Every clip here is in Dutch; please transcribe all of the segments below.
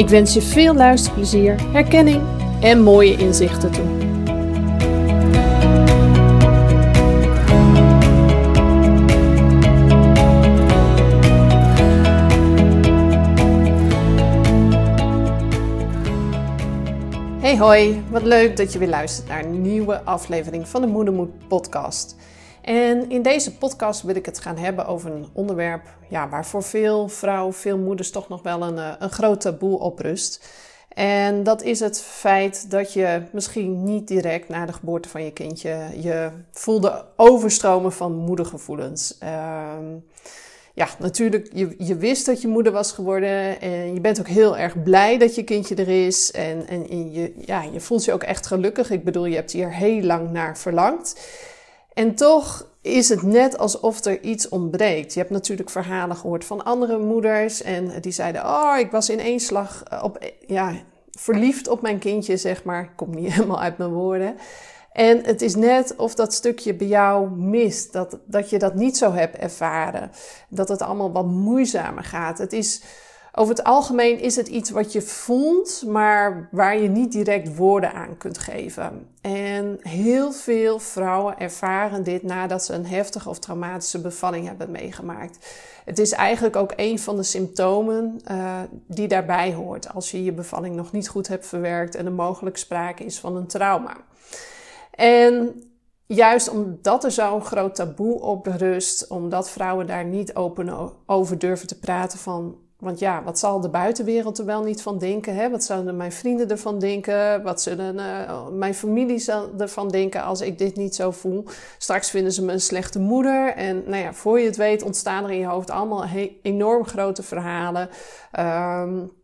Ik wens je veel luisterplezier, herkenning en mooie inzichten toe. Hey hoi, wat leuk dat je weer luistert naar een nieuwe aflevering van de Moedermoed podcast. En in deze podcast wil ik het gaan hebben over een onderwerp ja, waar voor veel vrouwen, veel moeders toch nog wel een, eh, een groot taboe op rust. En dat is het feit dat je misschien niet direct na de geboorte van je kindje je voelde overstromen van moedergevoelens. Uh, ja, natuurlijk, je, je wist dat je moeder was geworden. En je bent ook heel erg blij dat je kindje er is. En, en, en je, ja, je voelt je ook echt gelukkig. Ik bedoel, je hebt hier heel lang naar verlangd. En toch is het net alsof er iets ontbreekt. Je hebt natuurlijk verhalen gehoord van andere moeders. En die zeiden: Oh, ik was in één slag op, ja, verliefd op mijn kindje, zeg maar. Komt niet helemaal uit mijn woorden. En het is net of dat stukje bij jou mist. Dat, dat je dat niet zo hebt ervaren. Dat het allemaal wat moeizamer gaat. Het is. Over het algemeen is het iets wat je voelt, maar waar je niet direct woorden aan kunt geven. En heel veel vrouwen ervaren dit nadat ze een heftige of traumatische bevalling hebben meegemaakt. Het is eigenlijk ook een van de symptomen uh, die daarbij hoort als je je bevalling nog niet goed hebt verwerkt en er mogelijk sprake is van een trauma. En juist omdat er zo'n groot taboe op rust, omdat vrouwen daar niet open over durven te praten van. Want ja, wat zal de buitenwereld er wel niet van denken? Hè? Wat zouden mijn vrienden ervan denken? Wat zullen uh, mijn familie ervan denken als ik dit niet zo voel? Straks vinden ze me een slechte moeder. En nou ja, voor je het weet ontstaan er in je hoofd allemaal enorm grote verhalen. Um,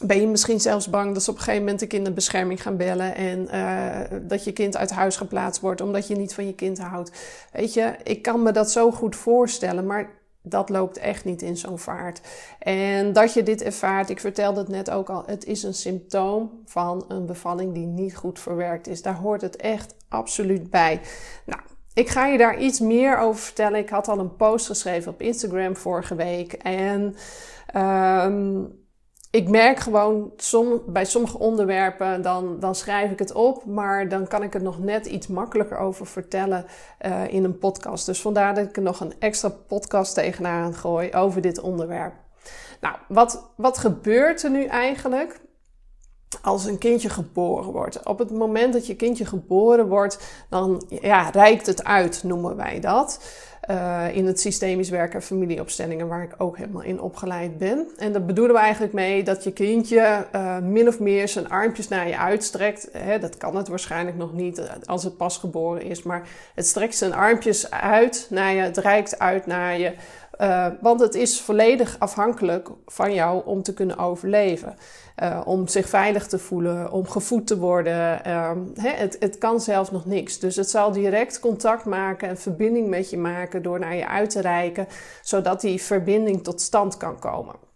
ben je misschien zelfs bang dat ze op een gegeven moment de kinderbescherming gaan bellen en uh, dat je kind uit huis geplaatst wordt omdat je niet van je kind houdt. Weet je, ik kan me dat zo goed voorstellen, maar dat loopt echt niet in zo'n vaart. En dat je dit ervaart, ik vertelde het net ook al, het is een symptoom van een bevalling die niet goed verwerkt is. Daar hoort het echt absoluut bij. Nou, ik ga je daar iets meer over vertellen. Ik had al een post geschreven op Instagram vorige week en. Um, ik merk gewoon bij sommige onderwerpen, dan, dan schrijf ik het op, maar dan kan ik er nog net iets makkelijker over vertellen uh, in een podcast. Dus vandaar dat ik er nog een extra podcast tegenaan gooi over dit onderwerp. Nou, wat, wat gebeurt er nu eigenlijk? als een kindje geboren wordt. Op het moment dat je kindje geboren wordt, dan ja, reikt het uit, noemen wij dat. Uh, in het systemisch werken familieopstellingen, waar ik ook helemaal in opgeleid ben. En dat bedoelen we eigenlijk mee dat je kindje uh, min of meer zijn armpjes naar je uitstrekt. Hè, dat kan het waarschijnlijk nog niet eh, als het pas geboren is, maar het strekt zijn armpjes uit naar je, het reikt uit naar je. Uh, want het is volledig afhankelijk van jou om te kunnen overleven. Uh, om zich veilig te voelen, om gevoed te worden. Uh, het, het kan zelf nog niks. Dus het zal direct contact maken en verbinding met je maken door naar je uit te reiken, zodat die verbinding tot stand kan komen.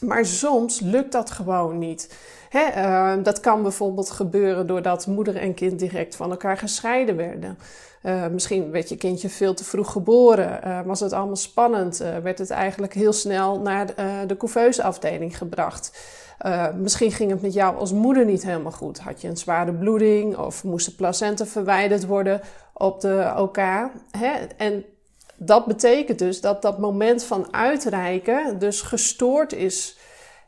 Maar soms lukt dat gewoon niet. Uh, dat kan bijvoorbeeld gebeuren doordat moeder en kind direct van elkaar gescheiden werden. Uh, misschien werd je kindje veel te vroeg geboren. Uh, was het allemaal spannend? werd het eigenlijk heel snel naar de couveuse afdeling gebracht? misschien ging het met jou als moeder niet helemaal goed. Had je een zware bloeding of moest de placenta verwijderd worden op de OK? Hè? En dat betekent dus dat dat moment van uitreiken dus gestoord is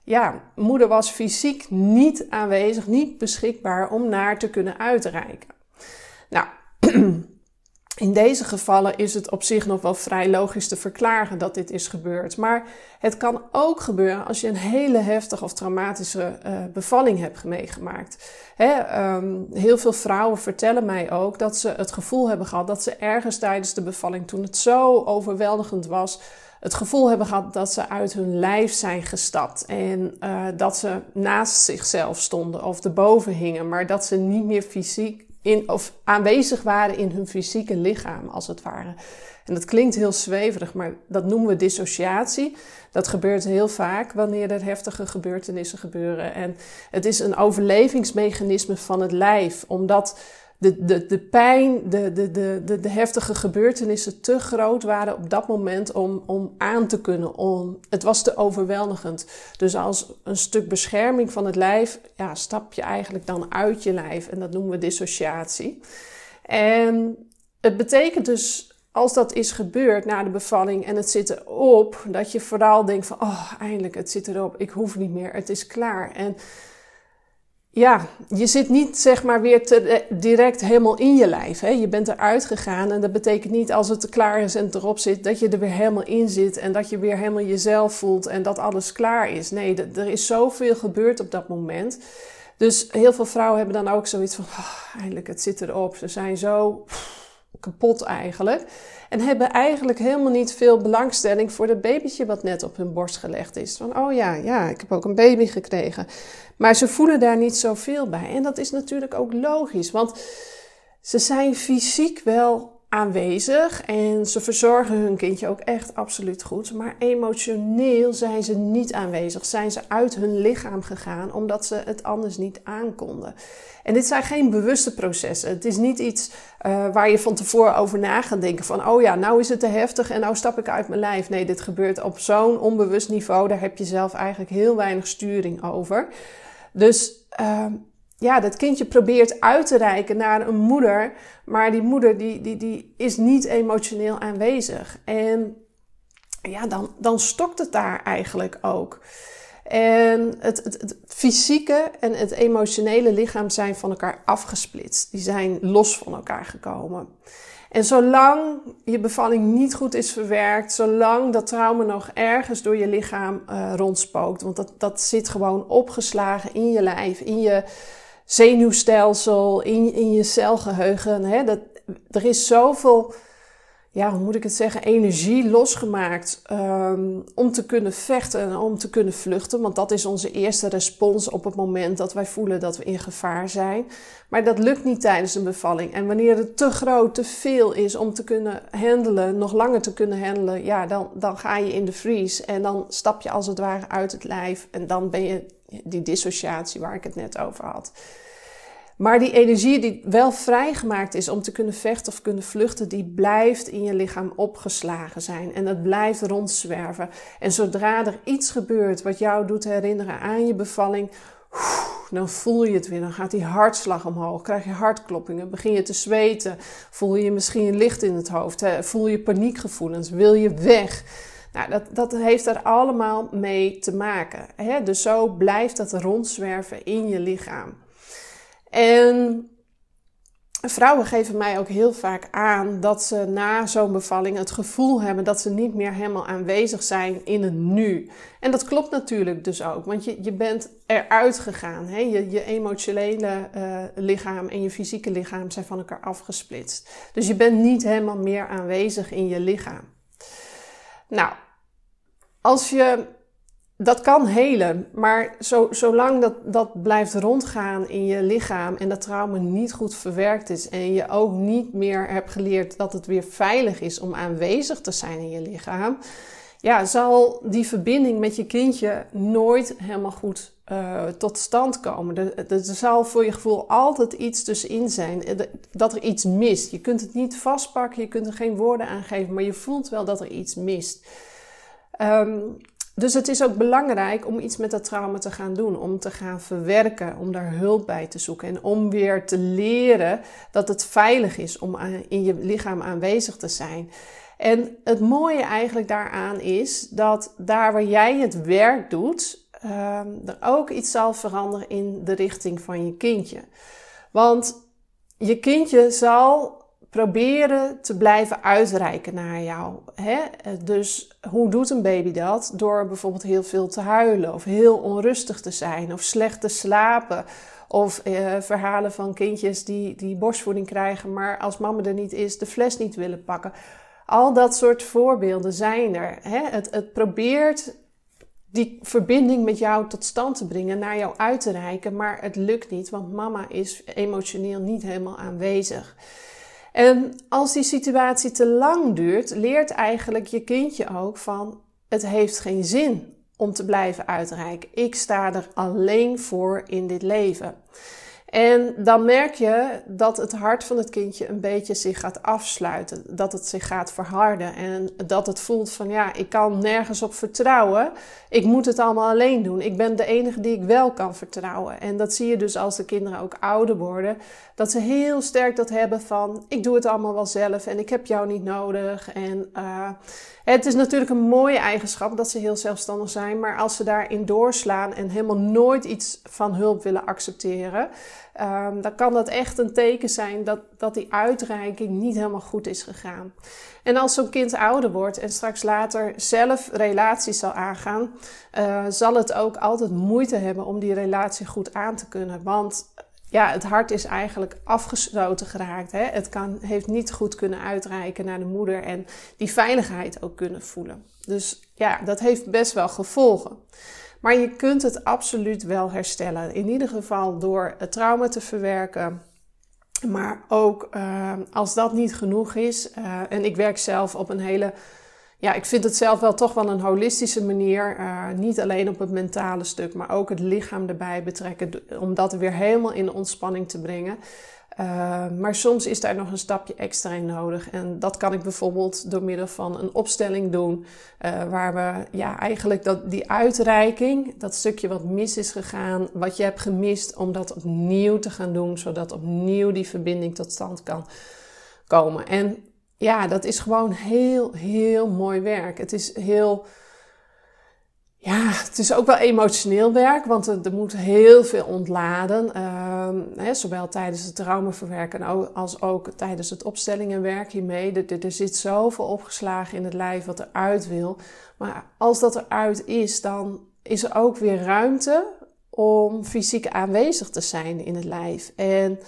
ja, moeder was fysiek niet aanwezig, niet beschikbaar om naar te kunnen uitreiken. Nou, in deze gevallen is het op zich nog wel vrij logisch te verklaren dat dit is gebeurd. Maar het kan ook gebeuren als je een hele heftige of traumatische uh, bevalling hebt meegemaakt. Um, heel veel vrouwen vertellen mij ook dat ze het gevoel hebben gehad dat ze ergens tijdens de bevalling, toen het zo overweldigend was, het gevoel hebben gehad dat ze uit hun lijf zijn gestapt. En uh, dat ze naast zichzelf stonden of erboven hingen, maar dat ze niet meer fysiek in, of aanwezig waren in hun fysieke lichaam, als het ware. En dat klinkt heel zweverig, maar dat noemen we dissociatie. Dat gebeurt heel vaak wanneer er heftige gebeurtenissen gebeuren. En het is een overlevingsmechanisme van het lijf, omdat de, de, de pijn, de, de, de, de, heftige gebeurtenissen te groot waren op dat moment om, om aan te kunnen. Om, het was te overweldigend. Dus als een stuk bescherming van het lijf, ja, stap je eigenlijk dan uit je lijf. En dat noemen we dissociatie. En het betekent dus, als dat is gebeurd na de bevalling en het zit erop, dat je vooral denkt van, oh, eindelijk, het zit erop, ik hoef niet meer, het is klaar. En ja, je zit niet zeg maar weer eh, direct helemaal in je lijf. Hè? Je bent eruit gegaan en dat betekent niet als het klaar is en erop zit, dat je er weer helemaal in zit en dat je weer helemaal jezelf voelt en dat alles klaar is. Nee, er is zoveel gebeurd op dat moment. Dus heel veel vrouwen hebben dan ook zoiets van, oh, eindelijk, het zit erop. Ze zijn zo kapot eigenlijk. En hebben eigenlijk helemaal niet veel belangstelling voor dat babytje wat net op hun borst gelegd is. Van, oh ja, ja, ik heb ook een baby gekregen. Maar ze voelen daar niet zoveel bij. En dat is natuurlijk ook logisch, want ze zijn fysiek wel aanwezig en ze verzorgen hun kindje ook echt absoluut goed. Maar emotioneel zijn ze niet aanwezig. Zijn ze uit hun lichaam gegaan omdat ze het anders niet aankonden. En dit zijn geen bewuste processen. Het is niet iets uh, waar je van tevoren over na gaat denken van, oh ja, nou is het te heftig en nou stap ik uit mijn lijf. Nee, dit gebeurt op zo'n onbewust niveau. Daar heb je zelf eigenlijk heel weinig sturing over. Dus uh, ja, dat kindje probeert uit te reiken naar een moeder, maar die moeder die, die, die is niet emotioneel aanwezig. En ja, dan, dan stokt het daar eigenlijk ook. En het, het, fysieke en het emotionele lichaam zijn van elkaar afgesplitst. Die zijn los van elkaar gekomen. En zolang je bevalling niet goed is verwerkt, zolang dat trauma nog ergens door je lichaam uh, rondspookt, want dat, dat zit gewoon opgeslagen in je lijf, in je zenuwstelsel, in, in je celgeheugen. Hè? Dat, er is zoveel ja, hoe moet ik het zeggen, energie losgemaakt um, om te kunnen vechten en om te kunnen vluchten. Want dat is onze eerste respons op het moment dat wij voelen dat we in gevaar zijn. Maar dat lukt niet tijdens een bevalling. En wanneer het te groot, te veel is om te kunnen handelen, nog langer te kunnen handelen, ja, dan, dan ga je in de freeze. En dan stap je als het ware uit het lijf. En dan ben je die dissociatie waar ik het net over had. Maar die energie die wel vrijgemaakt is om te kunnen vechten of kunnen vluchten, die blijft in je lichaam opgeslagen zijn. En dat blijft rondzwerven. En zodra er iets gebeurt wat jou doet herinneren aan je bevalling, dan voel je het weer. Dan gaat die hartslag omhoog. Krijg je hartkloppingen. Begin je te zweten. Voel je misschien licht in het hoofd. Voel je paniekgevoelens. Wil je weg. Nou, dat, dat heeft er allemaal mee te maken. Hè? Dus zo blijft dat rondzwerven in je lichaam. En vrouwen geven mij ook heel vaak aan dat ze na zo'n bevalling het gevoel hebben dat ze niet meer helemaal aanwezig zijn in het nu. En dat klopt natuurlijk dus ook, want je, je bent eruit gegaan. Hè? Je, je emotionele uh, lichaam en je fysieke lichaam zijn van elkaar afgesplitst. Dus je bent niet helemaal meer aanwezig in je lichaam. Nou, als je dat kan helen, maar zo, zolang dat, dat blijft rondgaan in je lichaam en dat trauma niet goed verwerkt is en je ook niet meer hebt geleerd dat het weer veilig is om aanwezig te zijn in je lichaam, ja, zal die verbinding met je kindje nooit helemaal goed uh, tot stand komen. Er, zal voor je gevoel altijd iets tussenin zijn, dat er iets mist. Je kunt het niet vastpakken, je kunt er geen woorden aan geven, maar je voelt wel dat er iets mist. Um, dus het is ook belangrijk om iets met dat trauma te gaan doen, om te gaan verwerken, om daar hulp bij te zoeken en om weer te leren dat het veilig is om in je lichaam aanwezig te zijn. En het mooie eigenlijk daaraan is dat daar waar jij het werk doet, ehm, er ook iets zal veranderen in de richting van je kindje. Want je kindje zal proberen te blijven uitreiken naar jou. Hè? Dus hoe doet een baby dat? Door bijvoorbeeld heel veel te huilen, of heel onrustig te zijn, of slecht te slapen. Of eh, verhalen van kindjes die, die borstvoeding krijgen, maar als mama er niet is, de fles niet willen pakken. Al dat soort voorbeelden zijn er. Hè? Het, het probeert die verbinding met jou tot stand te brengen, naar jou uit te reiken, maar het lukt niet, want mama is emotioneel niet helemaal aanwezig. En als die situatie te lang duurt, leert eigenlijk je kindje ook van het heeft geen zin om te blijven uitreiken. Ik sta er alleen voor in dit leven. En dan merk je dat het hart van het kindje een beetje zich gaat afsluiten. Dat het zich gaat verharden. En dat het voelt van ja, ik kan nergens op vertrouwen. Ik moet het allemaal alleen doen. Ik ben de enige die ik wel kan vertrouwen. En dat zie je dus als de kinderen ook ouder worden. Dat ze heel sterk dat hebben van ik doe het allemaal wel zelf en ik heb jou niet nodig. En uh, het is natuurlijk een mooie eigenschap dat ze heel zelfstandig zijn. Maar als ze daarin doorslaan en helemaal nooit iets van hulp willen accepteren um, dan kan dat echt een teken zijn dat, dat die uitreiking niet helemaal goed is gegaan. En als zo'n kind ouder wordt en straks later zelf relaties zal aangaan, uh, zal het ook altijd moeite hebben om die relatie goed aan te kunnen. Want ja, het hart is eigenlijk afgesloten geraakt. Hè? Het kan, heeft niet goed kunnen uitreiken naar de moeder en die veiligheid ook kunnen voelen. Dus ja, dat heeft best wel gevolgen. Maar je kunt het absoluut wel herstellen. In ieder geval door het trauma te verwerken. Maar ook uh, als dat niet genoeg is. Uh, en ik werk zelf op een hele. Ja, ik vind het zelf wel toch wel een holistische manier. Uh, niet alleen op het mentale stuk, maar ook het lichaam erbij betrekken. Om dat weer helemaal in ontspanning te brengen. Uh, maar soms is daar nog een stapje extra in nodig. En dat kan ik bijvoorbeeld door middel van een opstelling doen. Uh, waar we ja, eigenlijk dat, die uitreiking, dat stukje wat mis is gegaan, wat je hebt gemist, om dat opnieuw te gaan doen. Zodat opnieuw die verbinding tot stand kan komen. En ja, dat is gewoon heel, heel mooi werk. Het is heel ja, het is ook wel emotioneel werk, want er, moet heel veel ontladen. Uh, hè, zowel tijdens het traumaverwerken als ook tijdens het opstellingenwerk hiermee. Er, er, zit zoveel opgeslagen in het lijf wat eruit wil. Maar als dat eruit is, dan is er ook weer ruimte om fysiek aanwezig te zijn in het lijf. En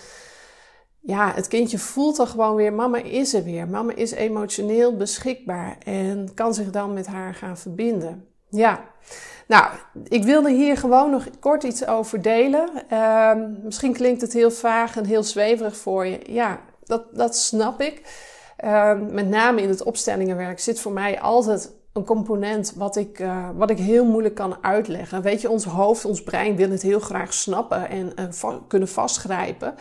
ja, het kindje voelt dan gewoon weer, mama is er weer. Mama is emotioneel beschikbaar en kan zich dan met haar gaan verbinden. Ja, nou, ik wilde hier gewoon nog kort iets over delen. Uh, misschien klinkt het heel vaag en heel zweverig voor je. Ja, dat, dat snap ik. Uh, met name in het opstellingenwerk zit voor mij altijd een component wat ik, uh, wat ik heel moeilijk kan uitleggen. Weet je, ons hoofd, ons brein wil het heel graag snappen en kunnen vastgrijpen.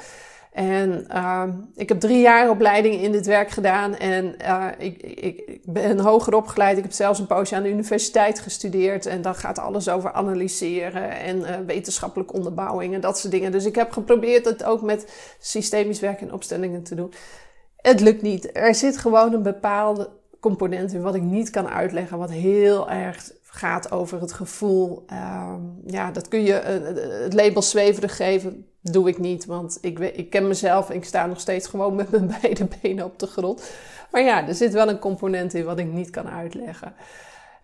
En uh, ik heb drie jaar opleiding in dit werk gedaan en uh, ik, ik, ik, ben hoger opgeleid. Ik heb zelfs een poosje aan de universiteit gestudeerd en dan gaat alles over analyseren en uh, wetenschappelijke onderbouwing en dat soort dingen. Dus ik heb geprobeerd het ook met systemisch werk en opstellingen te doen. Het lukt niet. Er zit gewoon een bepaalde component in wat ik niet kan uitleggen, wat heel erg gaat over het gevoel. Ehm, ja, dat kun je het label zweverig geven doe ik niet, want ik, ik ken mezelf ik sta nog steeds gewoon met mijn beide benen op de grond. Maar ja, er zit wel een component in wat ik niet kan uitleggen.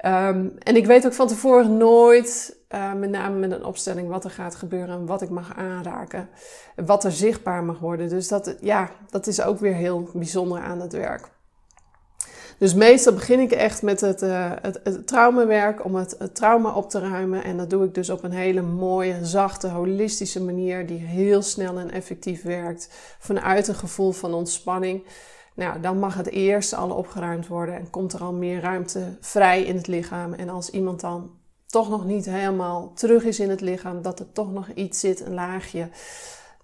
Um, en ik weet ook van tevoren nooit, uh, met name met een opstelling, wat er gaat gebeuren en wat ik mag aanraken. Wat er zichtbaar mag worden. Dus dat, ja, dat is ook weer heel bijzonder aan het werk. Dus meestal begin ik echt met het, uh, het, traumawerk om het, het, trauma op te ruimen. En dat doe ik dus op een hele mooie, zachte, holistische manier die heel snel en effectief werkt. Vanuit een gevoel van ontspanning. Nou, dan mag het eerst al opgeruimd worden en komt er al meer ruimte vrij in het lichaam. En als iemand dan toch nog niet helemaal terug is in het lichaam, dat er toch nog iets zit, een laagje,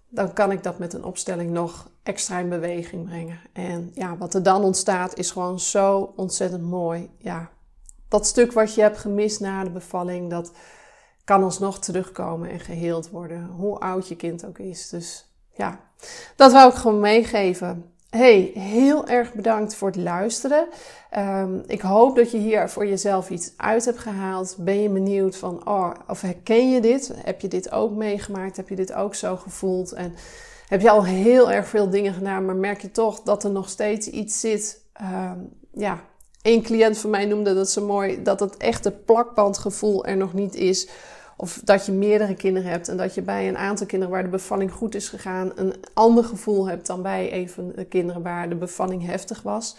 dan kan ik dat met een opstelling nog extra in beweging brengen. En ja, wat er dan ontstaat is gewoon zo ontzettend mooi. Ja, dat stuk wat je hebt gemist na de bevalling, dat kan alsnog terugkomen en geheeld worden. Hoe oud je kind ook is. Dus ja, dat wou ik gewoon meegeven. Hey, heel erg bedankt voor het luisteren. Ehm, ik hoop dat je hier voor jezelf iets uit hebt gehaald. Ben je benieuwd van, oh, of herken je dit? Heb je dit ook meegemaakt? Heb je dit ook zo gevoeld? En heb je al heel erg veel dingen gedaan, maar merk je toch dat er nog steeds iets zit? Um, ja, een cliënt van mij noemde dat zo mooi, dat het echte plakbandgevoel er nog niet is. Of dat je meerdere kinderen hebt en dat je bij een aantal kinderen waar de bevalling goed is gegaan, een ander gevoel hebt dan bij een van de kinderen waar de bevalling heftig was.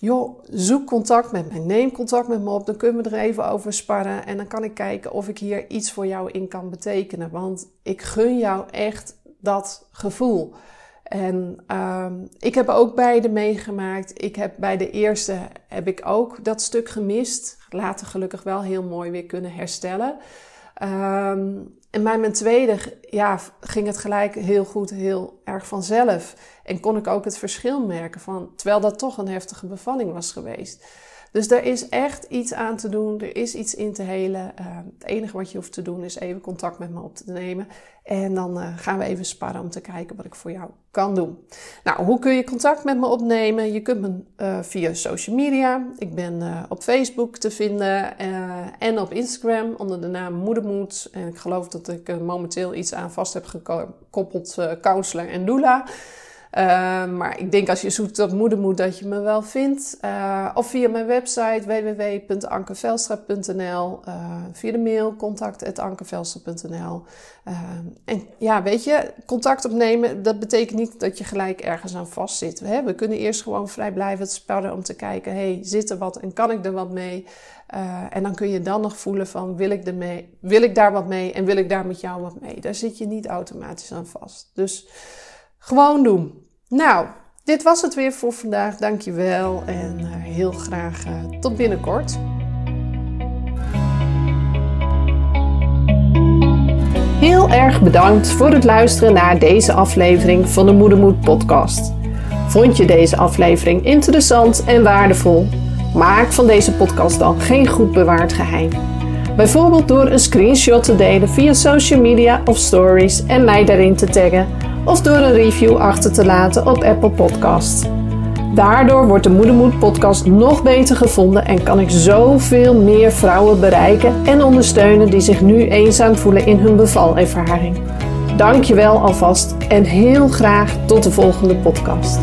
Joh, zoek contact met mij. Neem contact met me op. Dan kunnen we er even over sparren. En dan kan ik kijken of ik hier iets voor jou in kan betekenen. Want ik gun jou echt dat gevoel. En um, ik heb ook beide meegemaakt. Ik heb bij de eerste heb ik ook dat stuk gemist. Later gelukkig wel heel mooi weer kunnen herstellen. Um, en bij mijn tweede ja, ging het gelijk heel goed, heel erg vanzelf. En kon ik ook het verschil merken van, terwijl dat toch een heftige bevalling was geweest. Dus er is echt iets aan te doen, er is iets in te helen. Uh, het enige wat je hoeft te doen is even contact met me op te nemen. En dan uh, gaan we even sparren om te kijken wat ik voor jou kan doen. Nou, hoe kun je contact met me opnemen? Je kunt me uh, via social media. Ik ben op Facebook te vinden en op Instagram onder de naam Moedermoed. En ik geloof dat ik momenteel iets aan vast heb gekoppeld, counselor en doula. Uh, maar ik denk als je zoekt op moedermoed dat je me wel vindt. Uh, of via mijn website www.ankevelstra.nl. Uh, via de mail contact.ankevelstra.nl. en ja, weet je, contact opnemen, dat betekent niet dat je gelijk ergens aan vastzit. We, we kunnen eerst gewoon vrijblijvend spellen om te kijken, hey, zit er wat en kan ik er wat mee? en dan kun je dan nog voelen van, wil ik, wil ik daar wat mee en wil ik daar met jou wat mee? Daar zit je niet automatisch aan vast. Dus... Gewoon doen. Nou, dit was het weer voor vandaag. Dankjewel en uh, heel graag uh, tot binnenkort. Heel erg bedankt voor het luisteren naar deze aflevering van de Moedermoed podcast. Vond je deze aflevering interessant en waardevol? Maak van deze podcast dan geen goed bewaard geheim. Bijvoorbeeld door een screenshot te delen via social media of stories en mij daarin te taggen of door een review achter te laten op Apple Podcasts. Daardoor wordt de Moedermoed podcast nog beter gevonden en kan ik zoveel meer vrouwen bereiken en ondersteunen die zich nu eenzaam voelen in hun bevalervaring. Dankjewel alvast en heel graag tot de volgende podcast.